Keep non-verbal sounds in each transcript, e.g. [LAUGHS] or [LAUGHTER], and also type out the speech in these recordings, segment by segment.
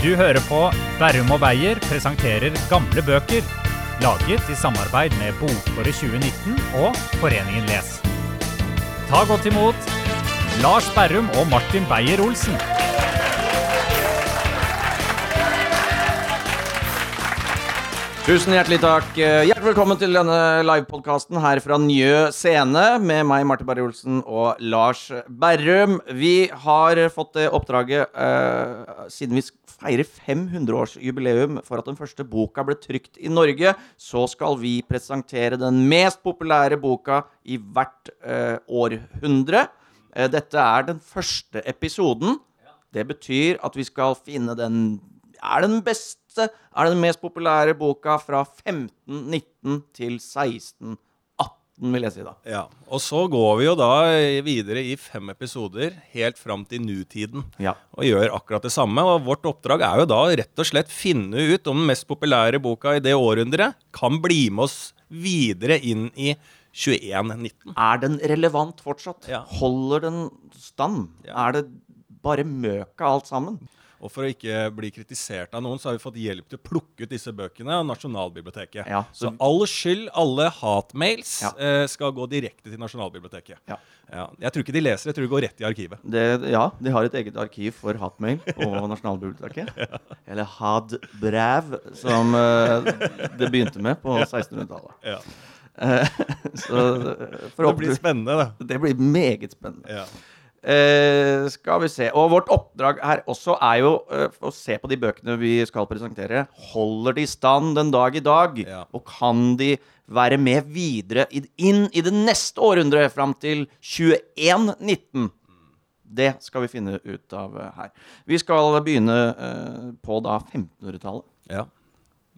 Du hører på Berrum og Beyer presenterer gamle bøker. Laget i samarbeid med Bokåret 2019 og Foreningen Les. Ta godt imot Lars Berrum og Martin Beyer-Olsen. Tusen hjertelig takk. Eh, Hjertelig velkommen til denne livepodkasten her fra Njø scene med meg, Martin Berre-Olsen og Lars Berrum. Vi har fått det oppdraget uh, siden vi feirer 500-årsjubileum for at den første boka ble trykt i Norge, så skal vi presentere den mest populære boka i hvert eh, århundre. Eh, dette er den første episoden. Det betyr at vi skal finne den er den beste, er den mest populære boka fra 1519 til 1618, vil jeg si da. Ja, Og så går vi jo da videre i fem episoder helt fram til nutiden. Ja. Og gjør akkurat det samme. Og vårt oppdrag er jo da rett og slett finne ut om den mest populære boka i det århundret kan bli med oss videre inn i 2119. Er den relevant fortsatt? Ja. Holder den stand? Ja. Er det bare møka alt sammen? Og for å ikke bli kritisert av noen, så har vi fått hjelp til å plukke ut disse bøkene av Nasjonalbiblioteket. Ja, så, så- all skyld, alle hatmails, Ja. eh, skal gå direkte til Nasjonalbiblioteket. Ja. Ja, jeg tror ikke de leser, jeg tror de går rett i arkivet. Det, ja, de har et eget arkiv for hatmail på [LAUGHS] Nasjonalbiblioteket. Eller hadbrev, som eh, det begynte med på 1600-tallet. Ja. Eh, [LAUGHS] så eh, Det blir spennende, det. det blir meget spennende. Eh, skal vi se. Og vårt oppdrag her også er jo eh, å se på de bøkene vi skal presentere. Holder de stand den dag i dag? Ja. Og kan de være med videre inn i det neste århundret, fram til 2119? Det skal vi finne ut av eh, her. Vi skal begynne eh, på da 1500-tallet. Ja.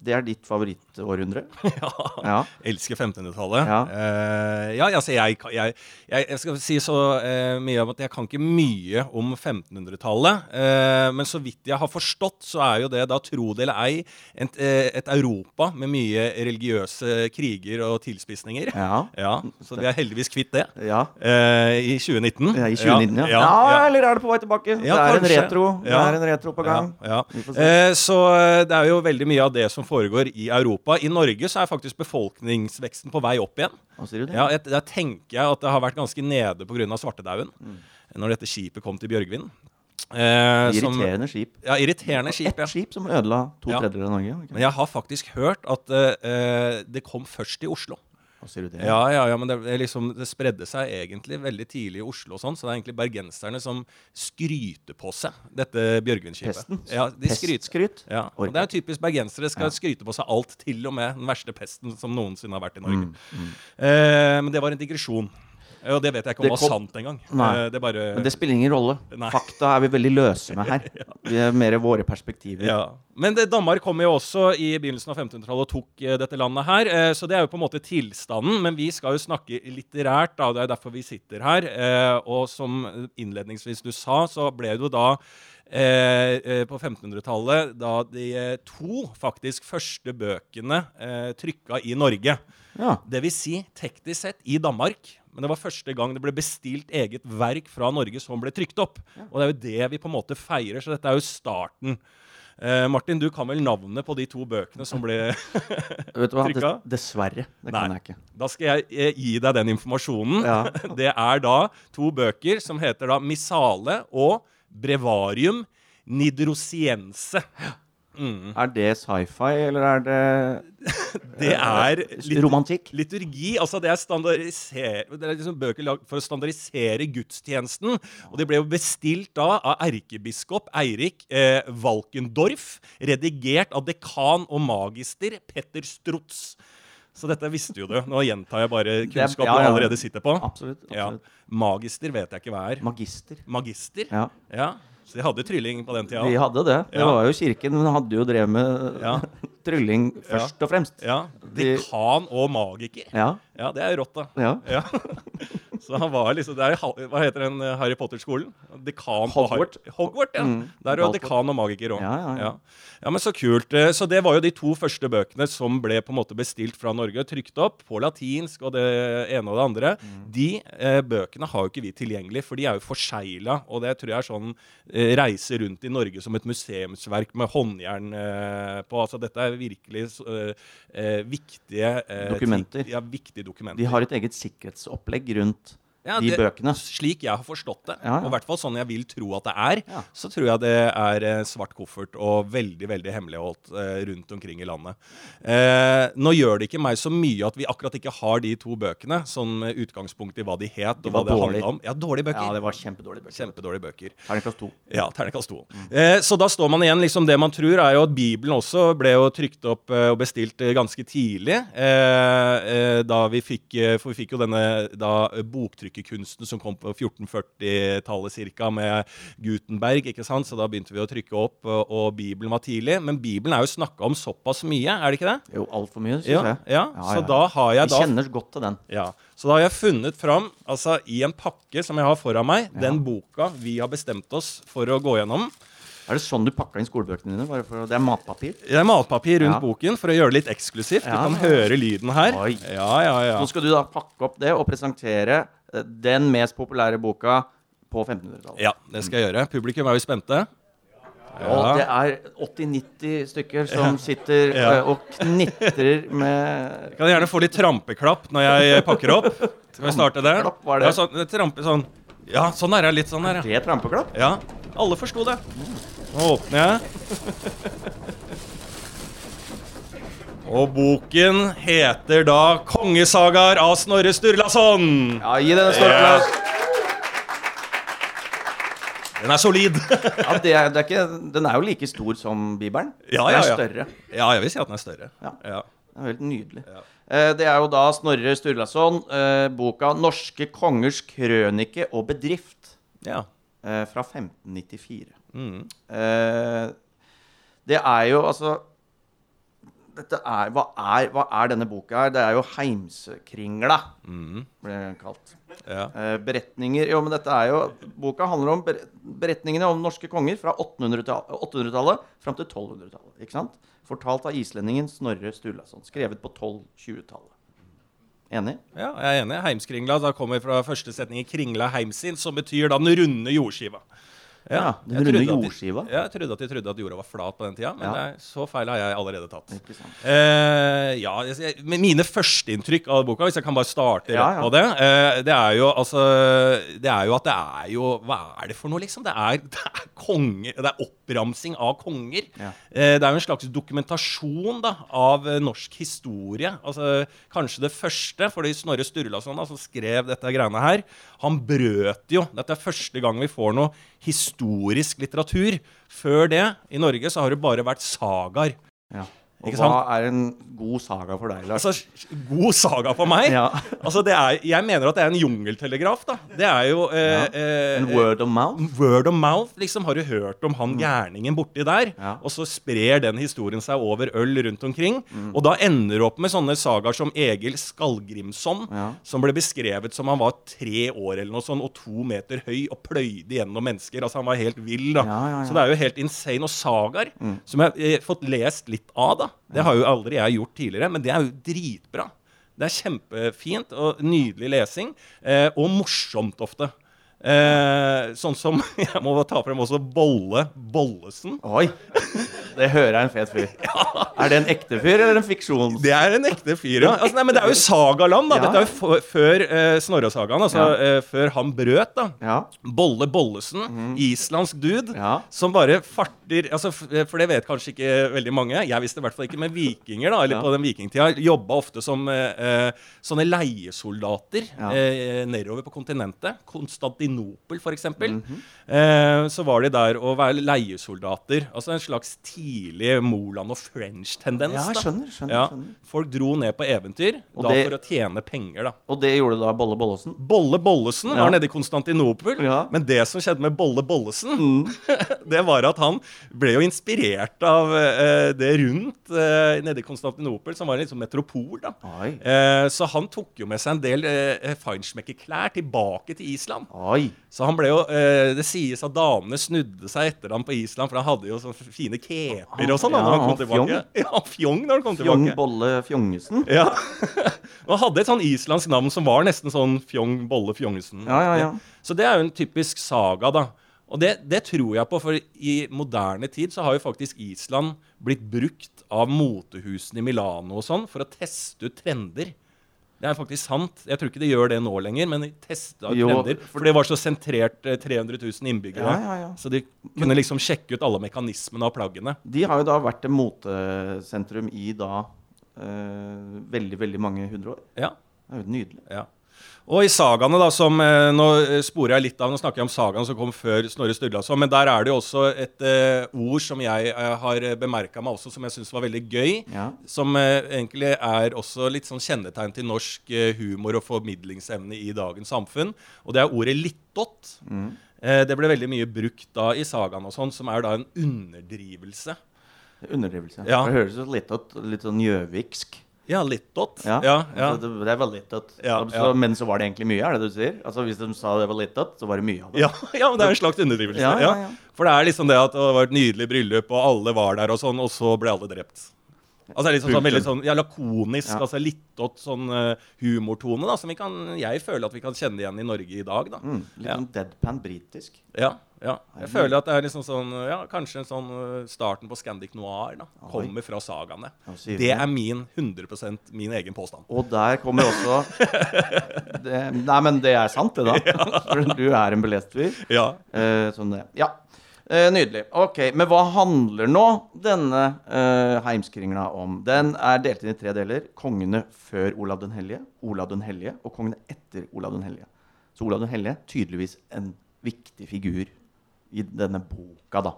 Det er ditt favorittårhundre? [LAUGHS] ja. Ja. Elsker 1500-tallet. Ja. Uh, ja, altså jeg, jeg, jeg, jeg skal si så uh, mye om at jeg kan ikke mye om 1500-tallet. Uh, men så vidt jeg har forstått, så er jo det da, tro det eller ei, et, eh, et Europa med mye religiøse kriger og tilspisninger. Ja. [LAUGHS] Ja, Så vi er heldigvis kvitt det Ja. eh, i 2019. Ja, I 2019, ja. Eller er det på vei tilbake? Ja, det er kanskje. en retro Det er en retro på gang. Eh, så eh, det er jo veldig mye av det som foregår i Europa. I Norge så er faktisk befolkningsveksten på vei opp igjen. Hva sier du det? Ja, jeg, Der tenker jeg at det har vært ganske nede pga. svartedauden. Mm. Når dette skipet kom til Bjørgvin. Eh, som- Irriterende skip. Ja, irriterende skip. ja. Et skip som ødela to Ja. tredjedeler av Norge. Men jeg har faktisk hørt at eh, det kom først i Oslo. Ja, ja, ja, men det, liksom, det spredde seg egentlig veldig tidlig i Oslo og sånn, så det er egentlig bergenserne som skryter på seg dette Bjørgvin-skipet. Ja, de skryter. Pestskryt? Ja, og det er typisk bergensere. Skal Ja. skryte på seg alt, til og med den verste pesten som noensinne har vært i Norge. Mm, Eh, men det var en digresjon. Og det vet jeg ikke om Det var kom- sant engang. Eh, det bare Men det spiller ingen rolle. Nei. Fakta er vi veldig løse med her. [LAUGHS] Vi er mer våre perspektiver. ja. Men det, Danmark kom jo også i begynnelsen av 1500-tallet og tok uh, dette landet her. Uh, så det er jo på en måte tilstanden. Men vi skal jo snakke litterært, da, det er derfor vi sitter her. Uh, og som innledningsvis du sa, så ble det jo da eh, eh, på 1500-tallet da de eh, to faktisk første bøkene eh, trykka i Norge. Ja. Det vil si teknisk sett i Danmark. Men det var første gang det ble bestilt eget verk fra Norge som ble trykt opp. Og det er jo det vi på en måte feirer, så dette er jo starten. Eh, Martin, du kan vel navnet på de to bøkene som ble [LAUGHS] Vet? Trykka? Dessverre. Det Nei. kan jeg ikke. Da skal jeg eh, gi deg den informasjonen. Ja. [LAUGHS] Det er da to bøker som heter da Missale og Brevarium Nidrosiense. Er det sci-fi, eller er det [LAUGHS] Det er litt romantikk? Liturgi, altså det er, standardiser- det er liksom bøker lagd for å standardisere gudstjenesten. Og det ble jo bestilt da av erkebiskop Eirik eh, Valkendorf, redigert av dekan og magister Petter Strutz. Så dette visste jo du. Nå gjentar jeg bare kunnskap ja, du ja. allerede sitter på. Absolutt. Ja. absolutt. Magister vet jeg ikke hva er. Magister. Magister? Ja. Så de hadde trylling på den tida De hadde det. Det Ja. var jo Kirken den hadde jo drevet med Ja. [LAUGHS] trylling først og fremst. Ja. Dekan og magiker. Ja. Ja, det er rått, da. ja. Ja. [LAUGHS] Så han var liksom det er, Hva heter den eh, Harry Potter-skolen? Dekan Hogwarts. Hogwarts, ja. Mm. Der er jo dekan og magiker òg. Ja, ja, ja. ja, men så kult. Eh, Så det var jo de to første bøkene som ble på en måte bestilt fra Norge, trykt opp på latinsk og det ene og det andre. Mm. De eh, bøkene har jo ikke vi tilgjengelig, for de er jo forsegla. Og det tror jeg er sånn eh, reise rundt i Norge som et museumsverk med håndjern eh, på. Altså dette er virkelig eh, viktige eh, ting- Ja, viktige dokumenter. De har et eget sikkerhetsopplegg rundt Ja, de det- bøkene. Slik jeg har forstått det, Ja, ja. og i hvert fall sånn jeg vil tro at det er, så tror jeg det er eh, svart koffert og veldig veldig hemmeligholdt eh, rundt omkring i landet. Eh, nå gjør det ikke meg så mye at vi akkurat ikke har de to bøkene, som utgangspunkt i hva de het og De hva det handla om. Ja, dårlige bøker. Ja, det var kjempedårlige bøker. Kjempedårlige bøker. Terningkast to. Ja, terningkast to. Eh, så da står man igjen liksom Det man tror, er jo at Bibelen også ble jo trykt opp eh, og bestilt ganske tidlig. Da vi fikk For vi fikk jo denne da eh, boktrykkerkunsten som kom på 1440-tallet ca. med Gutenberg. ikke sant? Så da begynte vi å trykke opp, og, Bibelen var tidlig. Men Bibelen er jo snakka om såpass mye, er det ikke det? Jo, altfor mye, syns Ja, jeg. ja. Så da har jeg da... Vi kjenner godt til den. ja, Så da har jeg funnet fram, altså i en pakke som jeg har foran meg, den boka vi har bestemt oss for å gå gjennom. Er det sånn du pakka inn skolebøkene dine? For, det er matpapir? Det er matpapir rundt Ja. boken for å gjøre det litt eksklusivt. Ja. Du kan høre lyden her. Ja, ja, ja. Nå skal du da pakke opp det og presentere den mest populære boka på 1500-tallet. Ja, det skal jeg gjøre. Publikum er jo spente. Og det er 80-90 stykker som sitter Ja. eh, og knitrer med Jeg kan gjerne få litt trampeklapp når jeg pakker opp. Skal vi starte det? Er det? Ja, sånn, trampe sånn. Ja, sånn er det. Litt sånn her, ja. Det trampeklapp? ja. Alle forsto det. Nå åpner jeg. Og boken heter da 'Kongesagaer av Snorre Sturlason'. Ja, gi den en stor Ja. applaus. Den er solid. Ja, det er, det er ikke, den er jo like stor som Bibelen. Ja, Den ja, er større. Ja, jeg vil si at den er større. Ja. Ja. Det er helt nydelig. Ja. Eh, Det er jo da Snorre Sturlason, eh, boka 'Norske kongers krønike og bedrift' ja. eh, fra 1594. Mm. Det er jo altså er, hva, er, hva er denne boka her? Det er jo Heimskringla, Mm. ble den kalt. Ja. Eh, beretninger Jo, men dette er jo Boka handler om beretningene om norske konger fra 800-tallet 800 fram til 1200-tallet. Ikke sant? Fortalt av islendingen Snorre Sturlason. Skrevet på 1220-tallet. Enig? Ja, jeg er enig. Heimskringla da kommer fra første setning i kringla heimsin, som betyr da den runde jordskiva. Ja, den jeg runde jordskiva. Ja, jeg trodde at de trodde at jorda var flat på den tida, men Ja. er, så feil har jeg allerede tatt. Ikke sant? Eh, ja, jeg- jeg- Mine førsteinntrykk av boka, hvis jeg kan bare starte rett på det, eh, det er jo altså Det er jo at det er jo Hva er det for noe, liksom? Det er, [LAUGHS] det er konge, det er oppramsing av konger. Eh, det er jo en slags dokumentasjon da, av norsk historie. Altså, Kanskje det første, fordi Snorre Sturlason, da, som skrev dette greiene her, han brøt jo Dette er første gang vi får noe historisk litteratur. Før det, i Norge, så har det bare vært sagaer. Ja. Og hva er en god saga for deg, Lars? Altså, god saga for meg. Ja. [LAUGHS] Altså, det er, jeg mener at det er en jungeltelegraf. da. Det er jo eh, Ja. eh, En word of mouth? Word of mouth. liksom Har du hørt om han gærningen borti der? Mm. Ja. Og så sprer den historien seg over øl rundt omkring. Mm. Og da ender du opp med sånne sagaer som Egil Skallgrimson, Ja. som ble beskrevet som han var tre år eller noe sånt, og to meter høy og pløyde gjennom mennesker. Altså Han var helt vill. da. Så det er jo helt insane. Og sagaer, som jeg har fått lest litt av, da. Det har jo aldri jeg gjort tidligere, men det er jo dritbra. Det er kjempefint og nydelig lesing, eh, og morsomt ofte. Eh, sånn som [LAUGHS] Jeg må ta frem også Bolle Bollesen. Oi! Det hører jeg en fet fyr. [LAUGHS] Er det en ekte fyr eller en fiksjon? Det er en ekte fyr, ja. Altså, nei, men det er jo sagaland, da. Ja. Dette er jo før uh, Snorre-sagaen, altså Ja. eh, før han brøt, da. Ja. Bolle Bollesen, islandsk dude. Ja. som bare farter altså, f- For det vet kanskje ikke veldig mange. Jeg visste i hvert fall ikke. Men vikinger da, eller Ja. på den vikingtida jobba ofte som uh, eh, sånne leiesoldater Ja. eh, nedover på kontinentet. Konstantinopel, f.eks. eksempel -hmm. eh, så var de der å være leiesoldater. Altså en slags tidlig Moland og French-tendens. Ja, skjønner, skjønner, Ja. skjønner. Folk dro ned på eventyr Og da det- for å tjene penger, da. Og det gjorde da Bolle Bollesen. Bolle Bollesen Ja. var nede i Konstantinopel. Ja. Men det som skjedde med Bolle Bollesen, [LAUGHS] det var at han ble jo inspirert av eh, det rundt eh, nede i Konstantinopel, som var en liksom metropol. da. Eh, så han tok jo med seg en del eh, feinschmecker-klær tilbake til Island. Oi. Så han ble jo, eh, Det sies at damene snudde seg etter ham på Island, for han hadde jo sånne fine keper og sånn. da, når han kom tilbake. Fjong. [LAUGHS] Ja, Fjong når han kom Fjong tilbake. Bolle Fjongesen. [LAUGHS] Ja. Han hadde et sånn islandsk navn som var nesten sånn Fjong Bolle Fjongesen. Ja, ja, ja. Så det er jo en typisk saga, da. Og det, det tror jeg på, for i moderne tid så har jo faktisk Island blitt brukt av motehusene i Milano og sånn for å teste ut trender. Det er faktisk sant. Jeg tror ikke de gjør det nå lenger, men de testa trender. For det var så sentrert eh, 300 000 innbyggere. Ja, ja, ja. Så de kunne liksom sjekke ut alle mekanismene av plaggene. De har jo da vært et motesentrum i da eh, veldig, veldig mange hundre år. Ja, Det er jo nydelig. ja. Og i sagaene, da, som eh, Nå sporer jeg litt av, nå snakker jeg om sagaene som kom før Snorre Sturlason, men der er det jo også et uh, ord som jeg uh, har bemerka meg også, som jeg syns var veldig gøy. Ja. Som uh, egentlig er også litt sånn kjennetegn til norsk humor og formidlingsevne i dagens samfunn. Og det er ordet littått. Eh, det ble veldig mye brukt da i sagaene og sånn, som er da en underdrivelse. Er Underdrivelse. Ja. Det høres litt, ut- litt sånn gjøviksk. Ja, littått. Ja, ja, ja. Altså, det, det var litt ut. Ja, så. Men så var det egentlig mye, er det du sier? Altså Hvis de sa det var litt ut, så var det mye av det. Ja, [LAUGHS] ja, men det er en slags underdrivelse. For det er liksom det at det var et nydelig bryllup, og alle var der, og sånn, og så ble alle drept. Altså det er liksom sånn, veldig sånn, ja, lakonisk, altså littått sånn uh, humortone, da, som vi kan, jeg føler at vi kan kjenne igjen i Norge i dag. da. Mm, litt sånn deadpan britisk. Ja, ja. Jeg føler at det er liksom sånn, ja, kanskje en sånn eh, starten på Scandic Noir da, kommer fra sagaene. Det det? er min 100% min egen påstand. Og der kommer også [LAUGHS] det, Nei, men det er sant, det, da. [LAUGHS] For du er en belest fyr. Ja. Eh, sånn det. Ja. Eh, nydelig. Ok, Men hva handler nå denne eh, heimskringla om? Den er delt inn i tre deler. Kongene før Olav den hellige, Olav den hellige og kongene etter Olav den hellige. Så Olav den hellige tydeligvis en viktig figur i denne boka, da.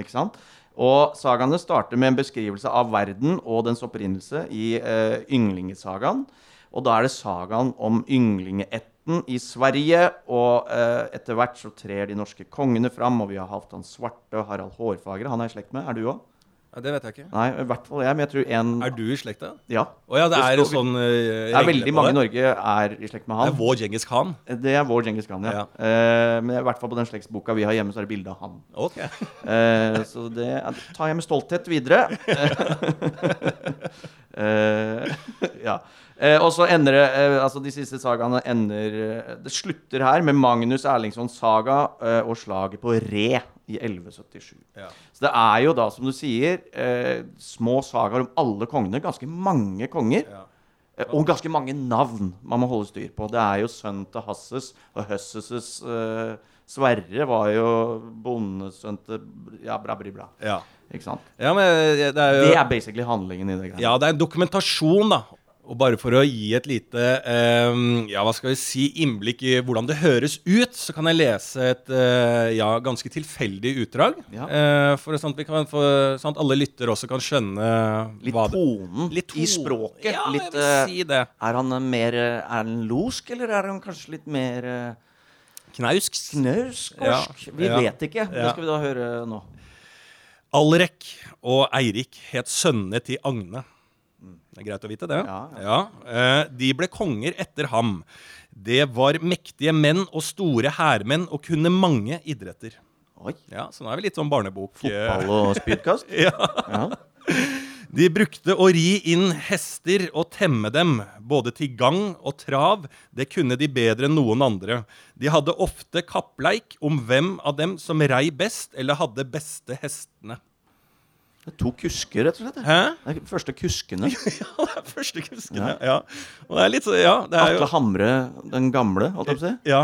Ikke sant? Og sagaene starter med en beskrivelse av verden og dens opprinnelse i eh, ynglingesagaen. Og da er det sagaen om ynglingeætten i Sverige. Og eh, etter hvert så trer de norske kongene fram, og vi har Halvdan Svarte og Harald Hårfagre. Han er i slekt med. Er du òg? Det vet jeg ikke. Nei, i hvert fall jeg. Men jeg tror en Er du i slekta? Ja. Oh, ja, det Det er sånn uh, Det er veldig mange i Norge er i slekt med han. Det er vår Djengis Khan. Det er vår Djengis Khan, ja. Ja. Uh, men i hvert fall på den slektsboka vi har hjemme, så er det bilde av han. Ok. uh, så det tar jeg med stolthet videre. [LAUGHS] Eh, ja. Eh, og så ender det eh, Altså, de siste sagaene ender eh, Det slutter her med Magnus Erlingssons saga eh, og slaget på Re i 1177. Ja. Så det er jo da, som du sier, eh, små sagaer om alle kongene. Ganske mange konger. Ja. Eh, Og ganske mange navn man må holde styr på. Det er jo sønnen til Hasses og Høsses eh, Sverre var jo bondesønn til Ja, bra, bra, bra. Ja. Ikke sant? ja, men det er jo Det er basically handlingen i det greia. Ja, det er en dokumentasjon, da. Og bare for å gi et lite eh, ja, hva skal vi si, innblikk i hvordan det høres ut, så kan jeg lese et eh, ja, ganske tilfeldig utdrag. Ja. Eh, for sånn at, vi kan for, sånn at alle lyttere også kan skjønne Litt hva det- tonen Litt i språket. Ja, litt, jeg vil eh, si det. Er han eh, mer eh, Er han losk, eller er han kanskje litt mer Knausk. knauskorsk? Ja, Vi vet ikke. Det skal vi da høre nå. Alrek og Eirik het sønnene til Agne. Det er greit å vite, det. Ja, eh, de ble konger etter ham. Det var mektige menn og store hærmenn og kunne mange idretter. Oi. Ja, Så nå er vi litt sånn barnebok. eh, Fotball og spydkast? [LAUGHS] Ja. Ja. De brukte å ri inn hester og temme dem, både til gang og trav. Det kunne de bedre enn noen andre. De hadde ofte kappleik om hvem av dem som rei best eller hadde beste hestene. Det er to kusker, rett og slett. Hæ? Det er de første kuskene. [LAUGHS] Ja, det er første kuskene. Ja. Og det er litt så Ja, det er Atle jo Hamre den gamle, holdt jeg på å si. Ja.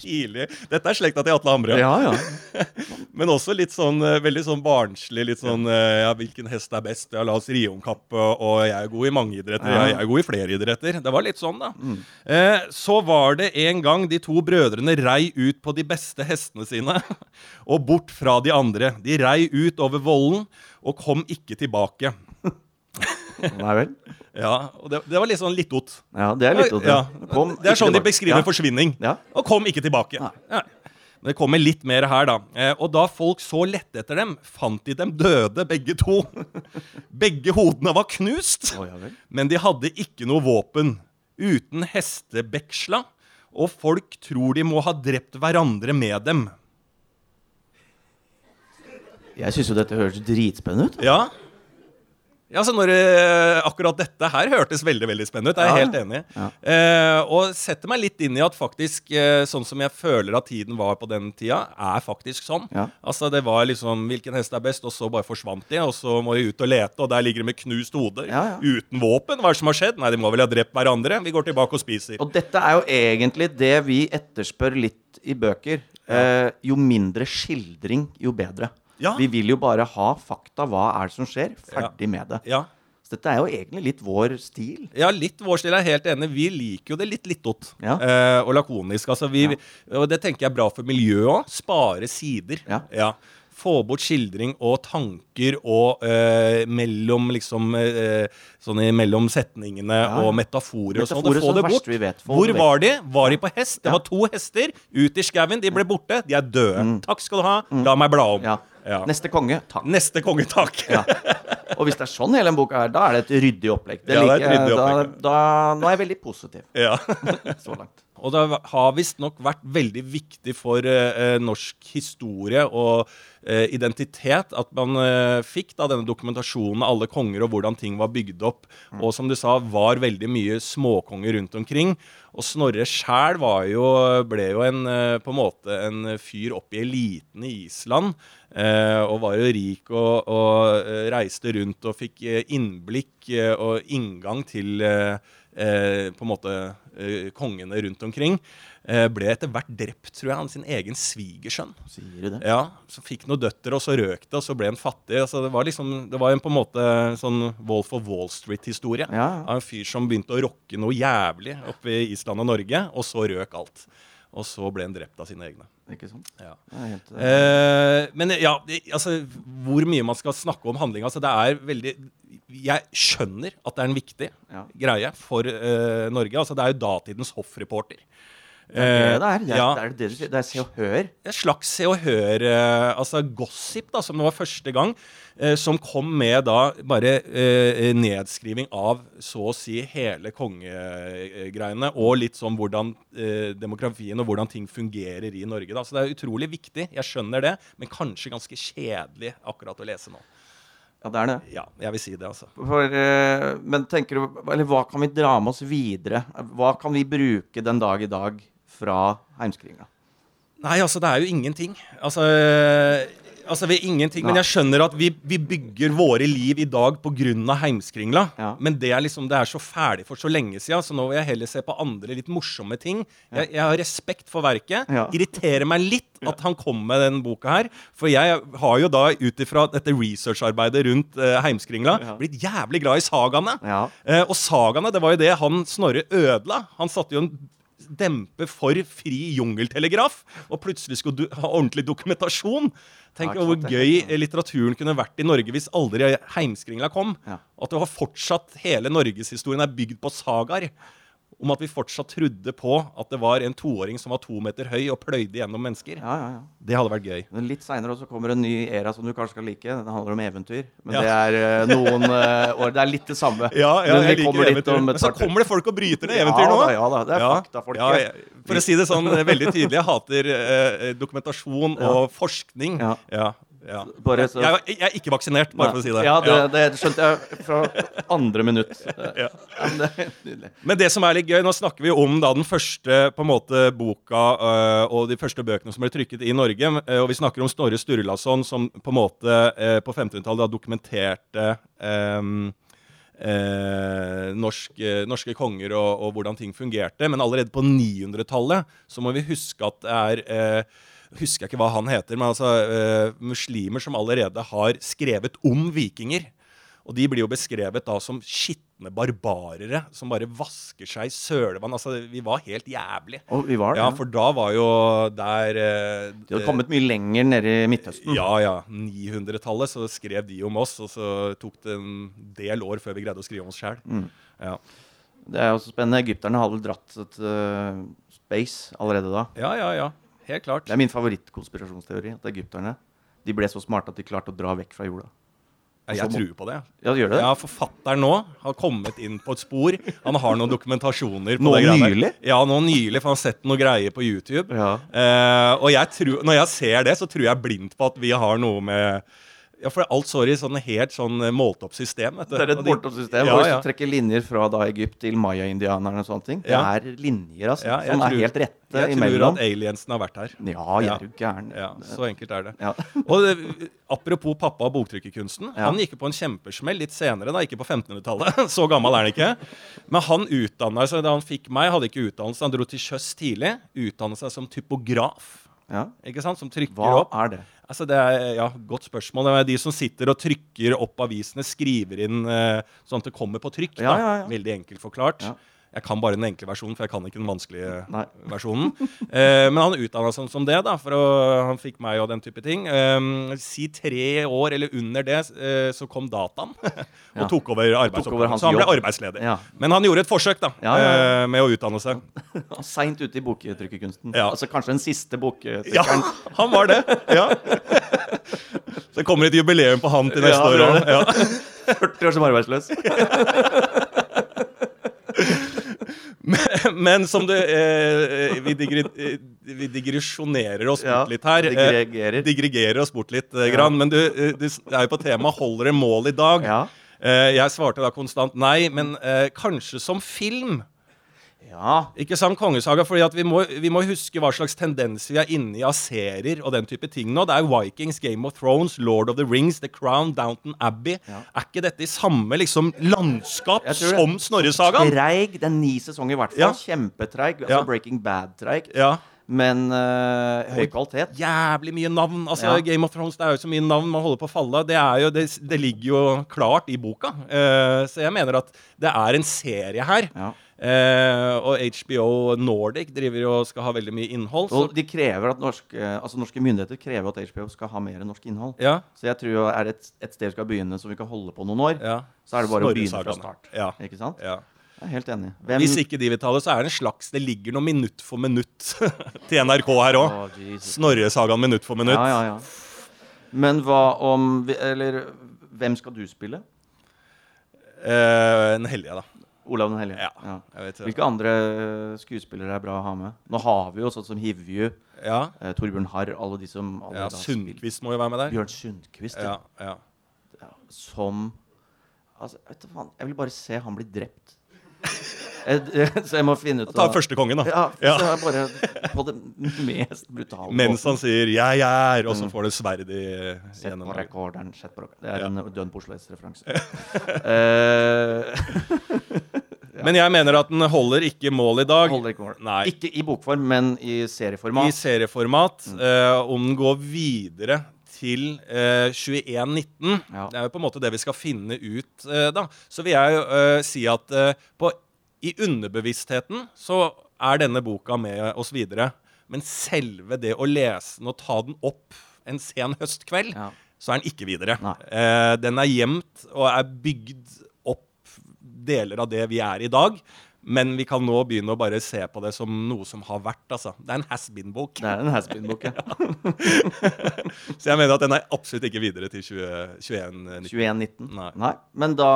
Tidlig Dette er slekta til Atle Hamre. Ja, ja. [LAUGHS] Men også litt sånn eh, veldig sånn barnslig. Litt sånn eh, ja, hvilken hest er best? Ja, la oss ri om kapp. Og jeg er god i mange idretter. Ja. Jeg er god i flere idretter. Det var litt sånn, da. Eh, så var det en gang de to brødrene rei ut på de beste hestene sine [LAUGHS] og bort fra de andre. De rei ut over vollen og kom ikke tilbake. Nei vel. Ja, og det, det var litt sånn littot. Ja, det er litt ot Ja, Kom det er sånn de beskriver Ja. forsvinning. Ja. Og kom ikke tilbake. Ja. Men det kommer litt mer her, da. Eh, og da folk så lette etter dem, fant de dem døde, begge to. [LAUGHS] begge hodene var knust, men de hadde ikke noe våpen. Uten hestebeksla. Og folk tror de må ha drept hverandre med dem. Jeg syns jo dette høres dritspennende ut. Ja. Ja, så når, eh, Akkurat dette her hørtes veldig veldig spennende ut. Jeg er Ja. helt enig. Ja. Eh, og setter meg litt inn i at faktisk, eh, sånn som jeg føler at tiden var på den tida, er faktisk sånn. Ja. Altså Det var liksom hvilken hest er best, og så bare forsvant de. Og så må de ut og lete, og der ligger de med knust hode. Ja, ja. Uten våpen. Hva er det som har skjedd? Nei, de må vel ha drept hverandre. Vi går tilbake og spiser. Og dette er jo egentlig det vi etterspør litt i bøker. Eh, jo mindre skildring, jo bedre. Ja. Vi vil jo bare ha fakta. Hva er det som skjer? Ferdig med det. Ja. Så dette er jo egentlig litt vår stil. Ja, litt vår stil er helt enig. Vi liker jo det litt littot Ja. eh, og lakonisk. Altså, vi, Og det tenker jeg er bra for miljøet òg. Spare sider. Ja. Få bort skildring og tanker og eh, mellom liksom eh, Sånn mellom setningene Ja. og metaforer og sånn. Få det bort. vet. Få Hvor det var de? Var de på hest? Det Ja. var to hester. Ut i skauen. De ble borte. De er døde. Takk skal du ha. La meg bla om. Ja. Ja. Neste konge, takk. Neste konge, takk. [LAUGHS] Ja. Og hvis det er sånn hele den boka er, da er det et ryddig opplegg. Det Ja, det er et ryddig opplegg. Da, da, nå er jeg veldig positiv Ja. [LAUGHS] så langt. Og det har visstnok vært veldig viktig for eh, eh, norsk historie og eh, identitet at man eh, fikk da denne dokumentasjonen av alle konger og hvordan ting var bygd opp. Og som du sa, var veldig mye småkonger rundt omkring. Og Snorre sjæl ble jo en, eh, på en måte en fyr opp i eliten i Island. Eh, og var jo rik og, og reiste rundt og fikk innblikk og inngang til eh, eh, på en måte eh, kongene rundt omkring. Eh, ble etter hvert drept, tror jeg, av sin egen svigersønn. Sier du det? Ja, så Fikk noen døtre, og så røk det, og så ble han fattig. Altså, det var liksom, det var en på en måte sånn Wolf of Wall Street-historie. Ja, ja. Av en fyr som begynte å rocke noe jævlig oppe i Island og Norge, og så røk alt. Og så ble han drept av sine egne. Ikke sant? Ja. Helt, uh... Eh, men ja, altså, hvor mye man skal snakke om handling altså, Det er veldig Jeg skjønner at det er en viktig Ja. greie for uh, Norge. Altså, det er jo datidens hoffreporter. Det er det det er. Det er, ja, det er det du sier. Det er Se og Hør. et slags Se og Hør, eh, altså Gossip, da, som det var første gang, eh, som kom med da bare eh, nedskriving av så å si hele kongegreiene, og litt sånn hvordan eh, demografien og hvordan ting fungerer i Norge. da, Så det er utrolig viktig, jeg skjønner det, men kanskje ganske kjedelig akkurat å lese nå. Ja, det er det. Ja, jeg vil si det, altså. For, eh, men tenker du Eller hva kan vi dra med oss videre? Hva kan vi bruke den dag i dag fra heimskringa? Nei, altså, det er jo ingenting. Altså, altså vi ingenting. Men jeg skjønner at vi, vi bygger våre liv i dag pga. heimskringla. Ja. Men det er liksom, det er så ferdig for så lenge siden, så nå vil jeg heller se på andre litt morsomme ting. Jeg, jeg har respekt for verket. Ja. Irriterer meg litt at han kom med den boka her. For jeg har jo da ut ifra dette researcharbeidet rundt uh, heimskringla Ja. blitt jævlig glad i sagaene. Eh, og sagaene, det var jo det han Snorre ødela. Han satte jo en dempe for fri jungeltelegraf, og plutselig skulle du ha ordentlig dokumentasjon. Tenk Ja, hvor gøy litteraturen kunne vært i Norge hvis aldri heimskringla kom. Ja. At det var fortsatt hele norgeshistorien er bygd på sagaer. Om at vi fortsatt trodde på at det var en toåring som var to meter høy og pløyde gjennom mennesker. Ja, ja, ja. Det hadde vært gøy. Men litt seinere kommer en ny era som du kanskje skal like. Den handler om eventyr. Men Ja. det er eh, noen uh, år Det er litt det samme. [LAUGHS] Ja, ja Men jeg liker kommer eventyr. Men så kommer det folk og bryter ned Ja eventyr nå. da, ja da, det er fakta, folk. Ja, for å si det sånn eh, veldig tydelig, jeg hater uh, dokumentasjon og forskning. Ja. Ja. Bare så- Jeg, jeg, er ikke vaksinert, bare for å si det. Ja, det, Ja. det skjønte jeg fra andre minutt. [LAUGHS] Ja. Det. Men det som er litt gøy, nå snakker vi om da den første på en måte boka øh, og de første bøkene som ble trykket i Norge. øh, og vi snakker om Snorre Sturlason som på en måte øh, på 1500-tallet dokumenterte eh, norsk, eh, norske konger og, og hvordan ting fungerte. Men allerede på 900-tallet så må vi huske at det er eh, Husker jeg ikke hva han heter, men altså uh, muslimer som allerede har skrevet om vikinger. Og de blir jo beskrevet da som skitne barbarere som bare vasker seg i sølevann. Altså, vi var helt jævlig. Og vi var det. Ja, for da var jo der eh, De hadde kommet mye lenger nede i Midtøsten. Ja, ja. 900-tallet så skrev de om oss, og så tok det en del år før vi greide å skrive om oss sjæl. Mm. Ja. Det er jo også spennende. Egypterne hadde vel dratt et uh, space allerede da. ja, ja, ja. Helt klart. Det er min favorittkonspirasjonsteori. At egypterne de ble så smarte at de klarte å dra vekk fra jorda. Jeg tror på det. Ja, gjør det? Ja, Forfatteren nå har kommet inn på et spor. Han har noen dokumentasjoner. på Nå det greiene nylig? Ja, nå nylig, for han har sett noe greier på YouTube. Ja. Eh, og jeg tror, når jeg ser det, så tror jeg blindt på at vi har noe med Ja, for alt står i sånn helt sånn eh, målt opp system. Vet du. Det er et Og de- målt opp system. Ja, ja. hvis du trekker linjer fra da Egypt til maya-indianerne og sånne ting, det er linjer altså, Ja, som som er helt rette Jeg tror imellom. at aliensen har vært her. Ja, jeg er jo gæren. Så enkelt er det. Ja. [LAUGHS] Og det, Apropos pappa og boktrykkerkunsten. Han gikk på en kjempesmell litt senere, da, ikke på 1500-tallet. [LAUGHS] Så gammel er han ikke. Men han utdanna seg da han fikk meg, hadde ikke utdannelse. Han dro til sjøs tidlig. Utdannet seg som typograf. Ja. Ikke sant? Som trykker Hva opp. er det? Altså det er, ja, Godt spørsmål. Det er de som sitter og trykker opp avisene, skriver inn eh, sånn at det kommer på trykk. Ja, ja. Veldig enkelt forklart. Ja. Jeg kan bare den enkle versjonen, for jeg kan ikke den vanskelige Nei. versjonen. Eh, men han utdanna seg som det, da, for å, han fikk meg og den type ting. Eh, si tre år eller under det, eh, så kom dataen [LAUGHS] og Ja. tok over arbeidsoppgaven. Så han ble jobb. arbeidsledig. Ja. Men han gjorde et forsøk da, Ja, ja, ja. eh, med å utdanne seg. [LAUGHS] Seint ute i boktrykkerkunsten. Ja. Altså kanskje den siste boktrykkeren. Ja, [LAUGHS] han var det. Ja. Så det kommer et jubileum på han til neste Ja, år òg. Ja. 40 år som arbeidsløs. Men som du eh, vi, digri, eh, vi digresjonerer oss bort litt her. Eh, digregerer. digregerer oss bort litt, eh, grann. Men du, eh, du er jo på temaet 'holder det mål i dag'? Ja. Eh, jeg svarte da konstant nei, men eh, kanskje som film. Ja. Ikke sant, Kongesaga? fordi vi må, vi må huske hva slags tendens vi er inne i av serier og den type ting nå. Det er Vikings, Game of Thrones, Lord of the Rings, The Crown, Downton Abbey. Ja. Er ikke dette i samme liksom, landskap som Snorresagaen? Treig. Det er ni sesonger i hvert fall. Ja. Kjempetreig. Altså. Breaking Bad-treig. Ja. Men øh, høy kvalitet. jævlig mye navn. Altså, Ja. Game of Thrones det er jo så mye navn man holder på å falle av. Det, er jo, det, det ligger jo klart i boka. Uh, så jeg mener at det er en serie her. Ja. Eh, og HBO Nordic driver og skal ha veldig mye innhold. Så, Og de krever at norske, altså norske myndigheter krever at HBO skal ha mer norsk innhold. ja, Så jeg tror er det et, et sted vi skal begynne som vi kan holde på noen år, ja. så er det bare å begynne fra start. Ja, Ikke sant? ja. Jeg er helt enig. Hvem Hvis ikke de vil ta det, så er det en slags Det ligger noe minutt for minutt [LAUGHS] til NRK her òg. Oh. Snorresagaen minutt for minutt. Ja, ja, ja. Men hva om Eller hvem skal du spille? Eh, en hellige, da. Olav den hellige? Ja, jeg vet det. Hvilke andre eh, skuespillere er bra å ha med? Nå har vi jo sånn som Hivju, Ja, eh, Torbjørn Harr, alle de som ja. Sundquist må jo være med der. Bjørn Sundquist. Ja, som Altså, vet du faen, jeg vil bare se han bli drept. Jeg, [LAUGHS] så jeg må finne ut Ta første kongen, da. Ja, Ja. så er bare på det mest brutale Mens han sier 'jeg er', og så Mm. får det sverd i Sett på rekorderen. Sett på rekorderen. Det er Ja. en Dønn Borsles-referanse. ja. [LAUGHS] [LAUGHS] Men jeg mener at den holder ikke mål i dag. holder ikke mål. Nei. Ikke i bokform, men i serieformat. I serieformat. Mm. eh, om den går videre til eh, 2119. Ja. Det er jo på en måte det vi skal finne ut eh, da. Så vil jeg eh, si at eh, på, i underbevisstheten så er denne boka med oss videre. Men selve det å lese den og ta den opp en sen høstkveld, Ja. så er den ikke videre. Eh, den er gjemt og er bygd opp deler av det vi er i dag. Men vi kan nå begynne å bare se på det som noe som har vært. altså. Det er en has been-bok. Det er en has-been-bok. Ja. [LAUGHS] Så jeg mener at den er absolutt ikke videre til 20, 21. Nei. Nei. Men da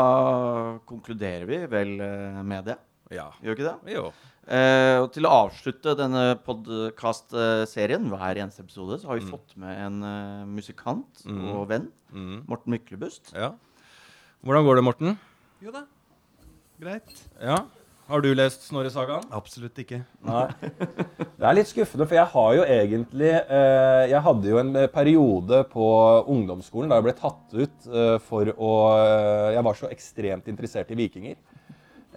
konkluderer vi vel eh, med det. Ja. Gjør ikke det? Jo. Eh, og til å avslutte denne podkast-serien, hver eneste episode, så har vi fått med en uh, musikant og venn. Mm. Morten Myklebust. Ja. Hvordan går det, Morten? Jo da. Greit. Ja. Har du lest Snorre Sagaen? Absolutt ikke. Nei. [LAUGHS] Det er litt skuffende, for jeg har jo egentlig eh, Jeg hadde jo en periode på ungdomsskolen da jeg ble tatt ut eh, for å eh, Jeg var så ekstremt interessert i vikinger.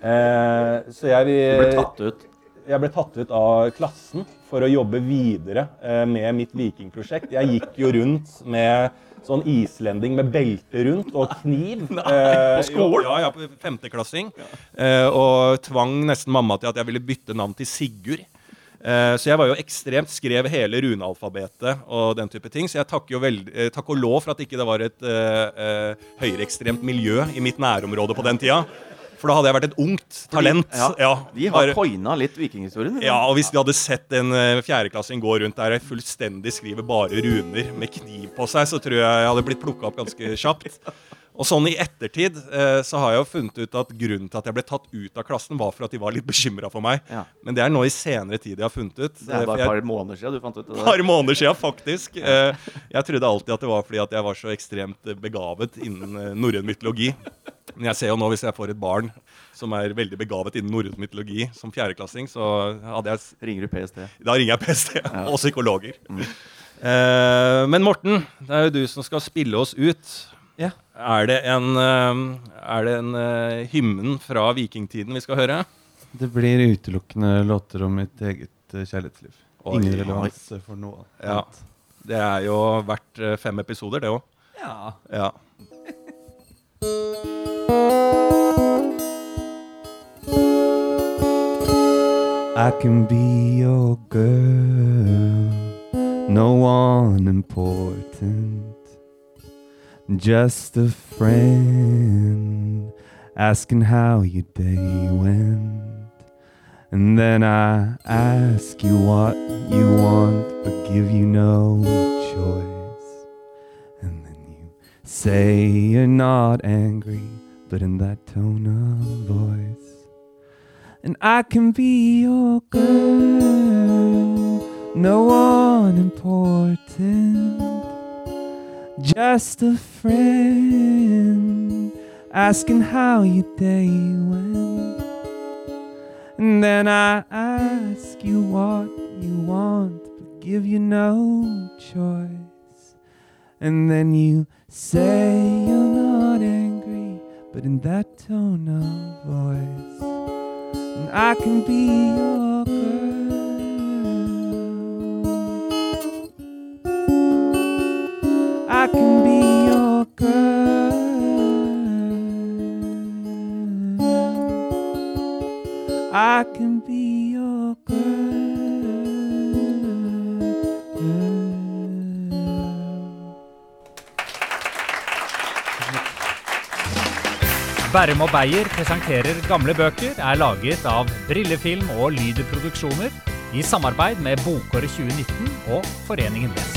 Eh, så jeg Du ble tatt ut. jeg ble tatt ut av klassen for å jobbe videre eh, med mitt vikingprosjekt. Jeg gikk jo rundt med sånn islending med belte rundt og kniv. [LAUGHS] Nei, På skolen? Ja, ja, på femteklassing. Eh, og tvang nesten mamma til at jeg ville bytte navn til Sigurd. Eh, så jeg var jo ekstremt, skrev hele runealfabetet og den type ting. Så jeg takker jo veld, eh, takk og lov for at ikke det var et uh, uh, høyreekstremt miljø i mitt nærområde på den tida. For da hadde jeg vært et ungt talent. Ja, Ja, De har coina litt vikinghistorien. ja, og hvis vi hadde sett en uh, fjerdeklassing gå rundt der og fullstendig skrive bare runer med kniv på seg, så tror jeg jeg hadde blitt plukka opp ganske kjapt. [LAUGHS] Og sånn i ettertid eh, så har jeg jo funnet ut at grunnen til at jeg ble tatt ut av klassen, var for at de var litt bekymra for meg. Ja. Men det er nå i senere tid jeg har funnet ut. Det er Eh, bare et par måneder siden du fant ut det et par måneder siden, faktisk. [LAUGHS] Eh, Jeg trodde alltid at det var fordi at jeg var så ekstremt begavet innen eh, norrøn mytologi. Men jeg ser jo nå, hvis jeg får et barn som er veldig begavet innen norrøn mytologi som fjerdeklassing, så hadde jeg Ringer du PST? Da ringer jeg PST og psykologer. Mm. men Morten, det er jo du som skal spille oss ut. Ja. Er det en, eh, er det en eh, hymnen fra vikingtiden vi skal høre? Det blir utelukkende låter om mitt eget eh, kjærlighetsliv. Oi, Ingen relevans for noe Ja. Det er jo verdt eh, fem episoder, det òg. Ja. Ja. I can be your girl, no one important, just a friend asking how your day went. And then I ask you what you want, but give you no choice. And then you say you're not angry, but in that tone of voice. And I can be your girl, no one important, just a friend asking how your day went. And then I ask you what you want, but give you no choice. And then you say you're not angry, but in that tone of voice. And I can be your girl. I can be your girl. I can be your girl. Bærum og Beyer presenterer gamle bøker er laget av Brillefilm og Lyderproduksjoner i samarbeid med Bokåret 2019 og Foreningen Les.